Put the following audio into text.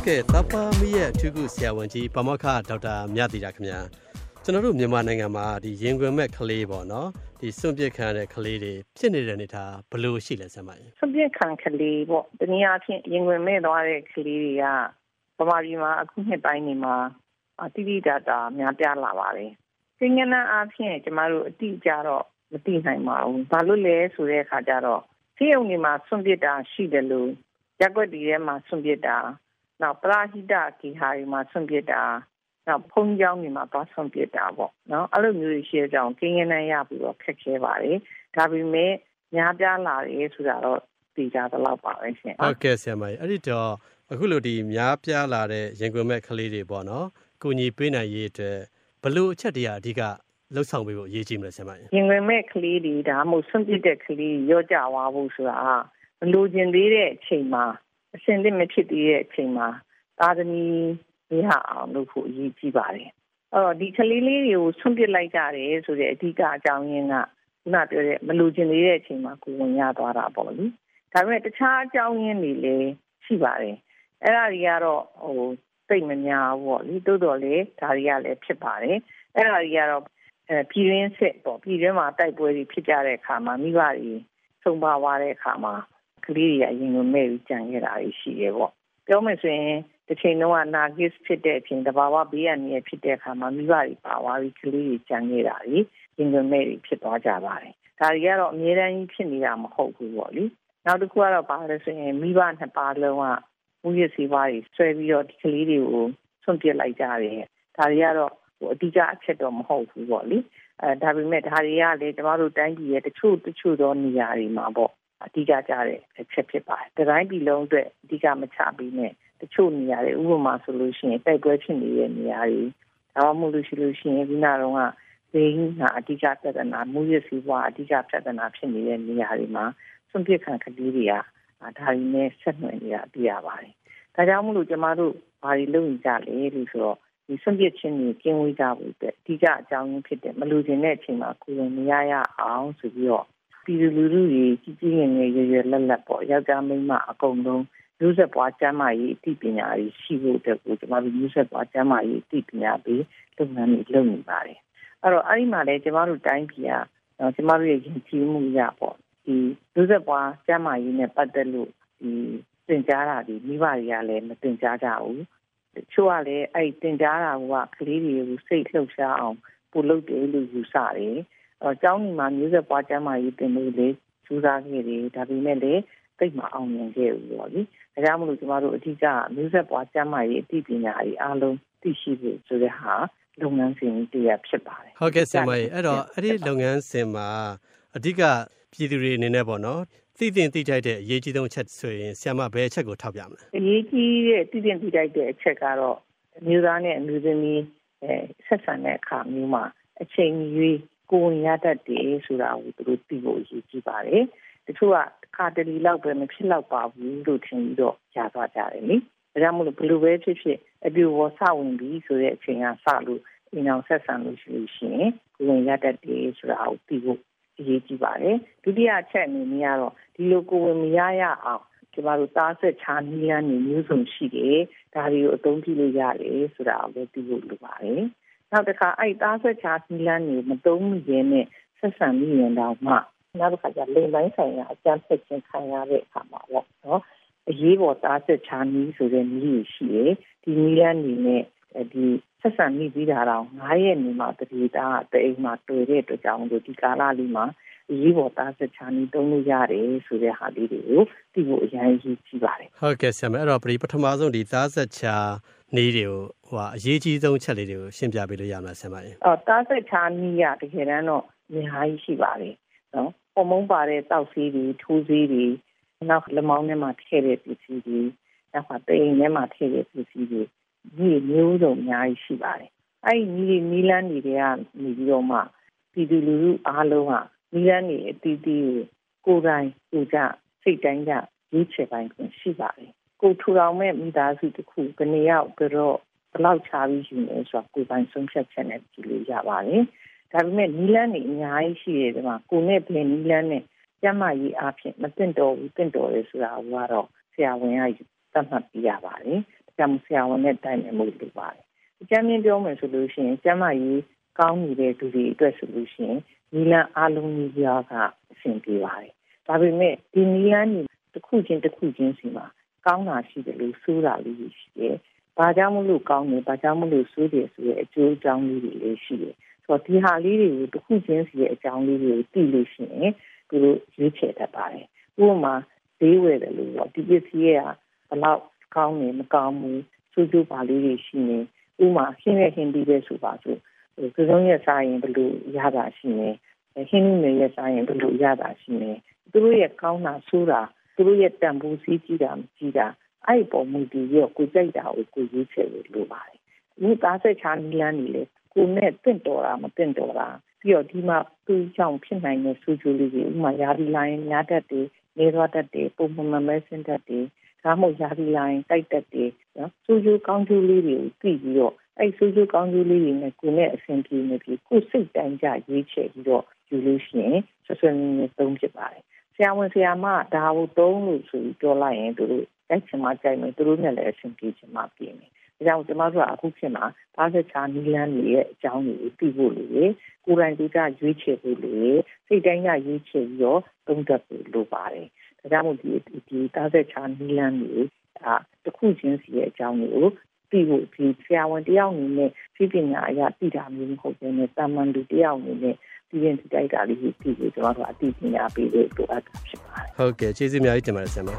ဟုတ်ကဲ့သပ္ပမီရဲ့အထူးကုဆရာဝန်ကြီးပမောက္ခဒေါက်တာမြတ်တီတာခင်ဗျာကျွန်တော်တို့မြန်မာနိုင်ငံမှာဒီရင်ခွင်မဲ့ကလေးပေါ့နော်ဒီစွန့်ပစ်ခံရတဲ့ကလေးတွေဖြစ်နေတဲ့အနေထားဘယ်လိုရှိလဲဆရာမကြီးဆွန့်ပစ်ခံကလေးပေါ့တနည်းအားဖြင့်ရင်ခွင်မဲ့သွားတဲ့ကလေးတွေကဗမာပြည်မှာအခုနှစ်ပိုင်းနေမှာအတိတိတတာများပြားလာပါတယ်သင်္ကန်းအားဖြင့်ကျမတို့အတိအကျတော့မသိနိုင်ပါဘူးဘာလို့လဲဆိုတဲ့အခါကျတော့ဆေးရုံတွေမှာဆွန့်ပစ်တာရှိတယ်လို့ရက်ွက်ဒီထဲမှာဆွန့်ပစ်တာ နောက်ပရာဟိတဂီဟာတွေမှာဆွန့်ပစ်တာနောက်ဖုံးကြောင်းတွေမှာသွားဆွန့်ပစ်တာပေါ့နော်အဲ့လိုမျိုးရှိတဲ့အကြောင်းကင်းကင်းနဲ့ရပြီးတော့ခက်ခဲပါတယ်ဒါပေမဲ့များပြားလာတယ်ဆိုတာတော့သိကြသလောက်ပါပဲရှင်ဟုတ်ကဲ့ဆရာမကြီးအဲ့ဒီတော့အခုလိုဒီများပြားလာတဲ့ရင်ခွင်မဲ့ကလေးတွေပေါ့နော်ကိုညီပေးနိုင်ရေးအတွက်ဘယ်လိုအချက်တရားအဓိကလှုပ်ဆောင်ပေးဖို့အရေးကြီးမလဲဆရာမကြီးရင်ဝင်မဲ့ကလေးတွေဒါမှမဟုတ်ဆွန့်ပစ်တဲ့ကလေးရော့ကြသွားဖို့ဆိုတာမလိုချင်သေးတဲ့အချိန်မှာ အစင်သင့်မဖြစ်သေးတဲ့အချိန်မှာသာသမီရဟအောင်လုပ်ဖို့အရေးကြီးပါတယ်အဲ့တော့ဒီကလေးလေးတွေကိုဆွန့်ပစ်လိုက်ကြတယ်ဆိုတဲ့အဓိကအကြောင်းရင်းကခုနပြောတဲ့မလိုချင်သေးတဲ့အချိန်မှာကိုဝင်ရသွားတာပေါ့လေဒါပေမဲ့တခြားအကြောင်းရင်းတွေလည်းရှိပါတယ်အဲ့ဒါတွေကတော့ဟိုသိမများဘူးပေါ့လေတိုးတော်လေဒါတွေကလည်းဖြစ်ပါတယ်အဲ့ဒါတွေကတော့အဲပြည်ရင်းစစ်ပေါ့ပြည်ရင်းမှာတိုက်ပွဲတွေဖြစ်ကြတဲ့အခါမှာမိဘတွေဆုံးပါသွားတဲ့အခါမှာ ကလေးတွေအရင်ကမဲ့ပြီးကြံခဲ့တာရှိတယ်ပေါ့ပြောမယ်ဆိုရင်တစ်ချိန်လုံးကနာဂစ်ဖြစ်တဲ့အချိန်တဘာဝဘေးရနေဖြစ်တဲ့အခါမှာမိဘတွေပါသွားပြီးကလေးတွေကြံခဲ့တာကြီးရင်ကမဲ့တွေဖြစ်သွားကြပါတယ်ဒါတွေကတော့အများတန်းကြီးဖြစ်နေတာမဟုတ်ဘူးပေါ့လေနောက်တစ်ခုကတော့ပါလဲဆိုရင်မိဘနှစ်ပါးလုံးကမူရစီပါးတွေဆွဲပြီးတော့ဒီကလေးတွေကိုဆွန့်ပစ်လိုက်ကြတယ်ဒါတွေကတော့ဟိုအတိအကျအချက်တော့မဟုတ်ဘူးပေါ့လေအဲဒါပေမဲ့ဒါတွေကလေကျမတို့တိုင်းပြည်ရဲ့တချို့တချို့သောနေရာတွေမှာပေါ့ အတိအကျကြတဲ့အချက်ဖြစ်ပါတယ်။တိုင်းပြည်လုံးအတွက်အတိအကျမချပြီးနဲ့တချို့နေရာတွေဥပမာဆိုလို့ရှိရင်တိုက်ပွဲဖြစ်နေတဲ့နေရာတွေဒါမှမဟုတ်လို့ရှိလို့ရှိရင်ဒီနာတော့ကဈေးကအတိအကျပြဿနာမူရစီဘွားအတိအကျပြဿနာဖြစ်နေတဲ့နေရာတွေမှာစွန့်ပစ်ခံကလေးတွေကဒါတွေနဲ့ဆက်နွယ်နေတာသိရပါတယ်။ဒါကြောင့်မို့လို့ကျမတို့ဘာတွေလုပ်နေကြလဲလို့ဆိုတော့ဒီဆွန့်ပစ်ခြင်းကိုကျင်းဝေးကြဖို့အတွက်အဓိကအကြောင်းရင်းဖြစ်တဲ့မလူကျင်တဲ့အချိန်မှာကိုယ်ဝင်မရရအောင်ဆိုပြီးတော့ ပြည်သူလူထုကြီးကြီးကြီးငယ်ငယ်ရွယ်ရွယ်လက်လက်ပေါ့ယောက်ျားမိန်းမအကုန်လုံးလူဆက်ပွားကျမ်းမာရေးအသိပညာတွေရှိဖို့အတွက်ကိုကျမတို့လူဆက်ပွားကျမ်းမာရေးအသိပညာပေးလုပ်ငန်းတွေလုပ်နေပါတယ်အဲ့တော့အဲ့ဒီမှာလည်းကျမတို့တိုင်းပြည်ကကျမတို့ရဲ့ယဉ်ကျေးမှုရပေါ့ဒီလူဆက်ပွားကျမ်းမာရေးနဲ့ပတ်သက်လို့ဒီသင်ကြားတာဒီမိဘတွေကလည်းမသင်ကြားကြဘူးတချို့ကလည်းအဲ့တင်ကြားတာကကလေးတွေကိုစိတ်လှုပ်ရှားအောင်ပို့လုပ်တယ်လို့ယူဆတယ်။အဲ ကျောင်းဒီမှာမျိုးဆက်ပွားကျမ်းမာရေးတင်လို့လေစူးစမ်းခဲ့တယ်ဒါပေမဲ့လည်းသိမအောင်မြင်ခဲ့ဘူးပေါ့လေ။ဒါကြောင့်မလို့ကျမတို့အထူးကမျိုးဆက်ပွားကျမ်းမာရေးအသိပညာတွေအားလုံးသိရှိဖို့ဆိုတဲ့ဟာလုပ်ငန်းစဉ်တရားဖြစ်ပါတယ်ဟုတ်ကဲ့ဆရာမကြီးအဲ့တော့အဲ့ဒီလုပ်ငန်းစဉ်မှာအဓိကပြည်သူတွေအနေနဲ့ပေါ့နော်သိသိသိကြိုက်တဲ့အရေးကြီးဆုံးအချက်ဆိုရင်ဆရာမဘယ်အချက်ကိုထောက်ပြမလဲအရေးကြီးတဲ့သိသိသိကြိုက်တဲ့အချက်ကတော့အမျိုးသားနဲ့အမျိုးသမီးအဲဆက်ဆံတဲ့အခါမျိုးမှာအချိန်ရွေး ကိုဝင်ရတတ်တယ်ဆိုတာကိုသူတို့သိဖို့အရေးကြီးပါတယ်တချို့ကခါတလီလောက်ပဲမဖြစ်တော့ပါဘူးလို့ထင်ပြီးတော့ကြာသွားကြတယ်လေဒါကြောင့်မလို့ဘယ်လိုပဲဖြစ်ဖြစ်အပြူဝဆဝင်ပြီးဆိုတဲ့အချိန်ကစလို့အင်းအောင်ဆက်ဆံလို့ရှိလို့ရှိရင်ကိုဝင်ရတတ်တယ်ဆိုတာကိုသိဖို့အရေးကြီးပါတယ်ဒုတိယအချက်အနေနဲ့ကတော့ဒီလိုကိုဝင်မရရအောင်ကျမတို့တားဆက်ချာနည်းလမ်းတွေမျိုးစုံရှိတယ်ဒါတွေကိုအသုံးပြုလို့ရတယ်ဆိုတာကိုလည်းသိဖို့လိုပါတယ် နောက်တစ်ခါအဲ့တားဆက်ချာနည်းလမ်းတွေမသုံးမိရင်နဲ့ဆက်ဆံမိရင်တော့မှနောက်တစ်ခါကျလိမ်ပိုင်းဆိုင်ရာအကြမ်းဖက်ခြင်းခံရတဲ့အခါမှာပေါ့နော်အရေးပေါ်တားဆက်ချာနည်းဆိုတဲ့နည်းတွေရှိတယ်ဒီနည်းလမ်းတွေနဲ့ဒီဆက်ဆံမိပြီးတာတော့9ရက်နေမှာတတိသားတအိမ်မှာတွေ့တဲ့အတွက်ကြောင့်လို့ဒီကာလလေးမှာ အရေးပေါ်သားဆက်ချာနေတုံးလို့ရတယ်ဆိုတဲ့ဟာလေးတွေကိုသိဖို့အရင်ကြီးကြည့်ပါတယ်ဟုတ်ကဲ့ဆရာမအဲ့တော့ပထမဆုံးဒီသားဆက်ချာနေတွေကိုဟိုအရေးကြီးဆုံးချက်လေးတွေကိုရှင်းပြပေးလို့ရမလားဆရာမကြီးအော်သားဆက်ချာနီးရတကယ်တမ်းတော့အများကြီးရှိပါတယ်နော်ပုံမုံပါတဲ့တောက်ဆေးတွေထိုးဆေးတွေနောက်လက်မောင်းထဲမှာထည့်တဲ့ပစ္စည်းတွေနောက်ပါတိမ်ထဲမှာထည့်တဲ့ပစ္စည်းတွေဒီမျိုးစုံအများကြီးရှိပါတယ်အဲ့ဒီနီးနီးလန်းတွေကနေပြီးတော့မှပြည်သူလူထုအားလုံးက နီးလန်းတွေအတီးတီးကိုကိုယ်တိုင်ကိုကြစိတ်တိုင်းကြရွေးချယ်ပိုင်းကိုရှိပါတယ်ကိုထူထောင်မဲ့မိသားစုတစ်ခုဘယ်နှယောက်ဘယ်တော့ဘယ်လောက်ချပြီးယူနေဆိုတော့ကိုယ်ပိုင်ဆုံးဖြတ်ချက်နဲ့ကြည့်လို့ရပါတယ်ဒါပေမဲ့နီးလန်းတွေအများကြီးရှိတယ်ဒီမှာကိုနဲ့ဘယ်နီးလန်းနဲ့ကျမကြီးအားဖြင့်မတင်တော်ဘူးတင်တော်တယ်ဆိုတာကတော့ဆရာဝန်ကသတ်မှတ်ပြရပါတယ်ကျမ်းဆရာဝန်နဲ့တိုင်ပင်မှုလုပ်ပါတယ်အကြမ်းမြင်ပြောမယ်ဆိုလို့ရှိရင်ကျမ်းမာရေးကောင်းနေတဲ့လူတွေအတွက်ဆိုလို့ရှိရင် နီလန်အားလုံးကြီးပြားကအဆင်ပြေပါတယ်ဒါပေမဲ့ဒီနီလန်ကြီးတစ်ခုချင်းတစ်ခုချင်းစီမှာကောင်းတာရှိတယ်လို့ဆိုးတာလေးရှိတယ်ဘာကြောင့်မလို့ကောင်းတယ်ဘာကြောင့်မလို့ဆိုးတယ်ဆိုတဲ့အကျိုးအကြောင်းလေးတွေလည်းရှိတယ်ဆိုတော့ဒီဟာလေးတွေကိုတစ်ခုချင်းစီရဲ့အကြောင်းလေးတွေကိုသိလို့ရှိရင်သူတို့ရွေးချယ်တတ်ပါတယ်ဥပမာဈေးဝယ်တယ်လို့ပေါ့ဒီပစ္စည်းကဘလောက်ကောင်းနေမကောင်းဘူးစိုးကျိုးပါလေးတွေရှိနေဥမာရှင်းရရှင်းပြီးပဲဆိုပါစို့ သူတို့ရဲ့စားရင်ဘယ်လိုရတာရှိနေဟင်းနည်းရဲ့စားရင်ဘယ်လိုရတာရှိနေသူတို့ရဲ့ကောင်းတာဆိုးတာသူတို့ရဲ့တန်ဖိုးစည်းကြည့်တာမကြည့်တာအဲ့ပေါ်မူတည်ရကိုကြိုက်တာကိုကိုရွေးချယ်လို့လိုပါတယ်ဒီသားဆက်ချာနီလန်းနေလေကိုနဲ့တင့်တော်တာမတင့်တော်တာပြီးတော့ဒီမှာသူ့ကြောင့်ဖြစ်နိုင်တဲ့ဆူဂျူလေးတွေဥမာယာဒီလိုင်းညားတတ်တယ်နေသွားတတ်တယ်ပုံမှန်မဲဆင်းတတ်တယ်ဒါမှမဟုတ်ယာဒီလိုင်းတိုက်တတ်တယ်နော်ဆူဂျူကောင်းကျိုးလေးတွေကိုသိပြီးတော့ အဲ့ဆူဂျူကောင်းကျိုးလေးတွေနဲ့ကိုနဲ့အဆင်ပြေနေပြီကိုစိတ်တိုင်းကြရွေးချယ်ပြီးတော့ယူလို့ရှိရင်ဆွဆွနဲ့သုံးဖြစ်ပါတယ်ဆရာဝန်ဆရာမဒါကိုသုံးလို့ဆိုပြီးပြောလိုက်ရင်တို့တိုက်ချင်မှကြိုက်မယ်သူတို့နဲ့လည်းအဆင်ပြေချင်မှပြေမယ်ဒါကြောင့်ကျွန်တော်တို့ကအခုဖြစ်မှာဘာသက်ချာနီလန်းတွေရဲ့အကြောင်းတွေကိုသိဖို့လိုလေကိုယ်တိုင်ဒီကရွေးချယ်ဖို့လိုလေစိတ်တိုင်းကရွေးချယ်ပြီးတော့သုံးသပ်ဖို့လိုပါတယ်ဒါကြောင့်မို့ဒီဒီဘာသက်ချာနီလန်းတွေအာတစ်ခုချင်းစီရဲ့အကြောင်းတွေကို ပြီးဖို့ဒီဆရာဝန်တယောက်အနေနဲ့ဖြည့်ပညာအရာသိတာမျိုးမဟုတ်ဘဲနဲ့တာမန်လူတယောက်အနေနဲ့ပြည်ရင်တိုက်တာလေးကိုပြီးပြီးကျွန်တော်တို့အသိပညာပေးလို့လိုအပ်တာဖြစ်ပါတယ်ဟုတ်ကဲ့ကျေးဇူးအများကြီးတင်ပါတယ်ဆရာမ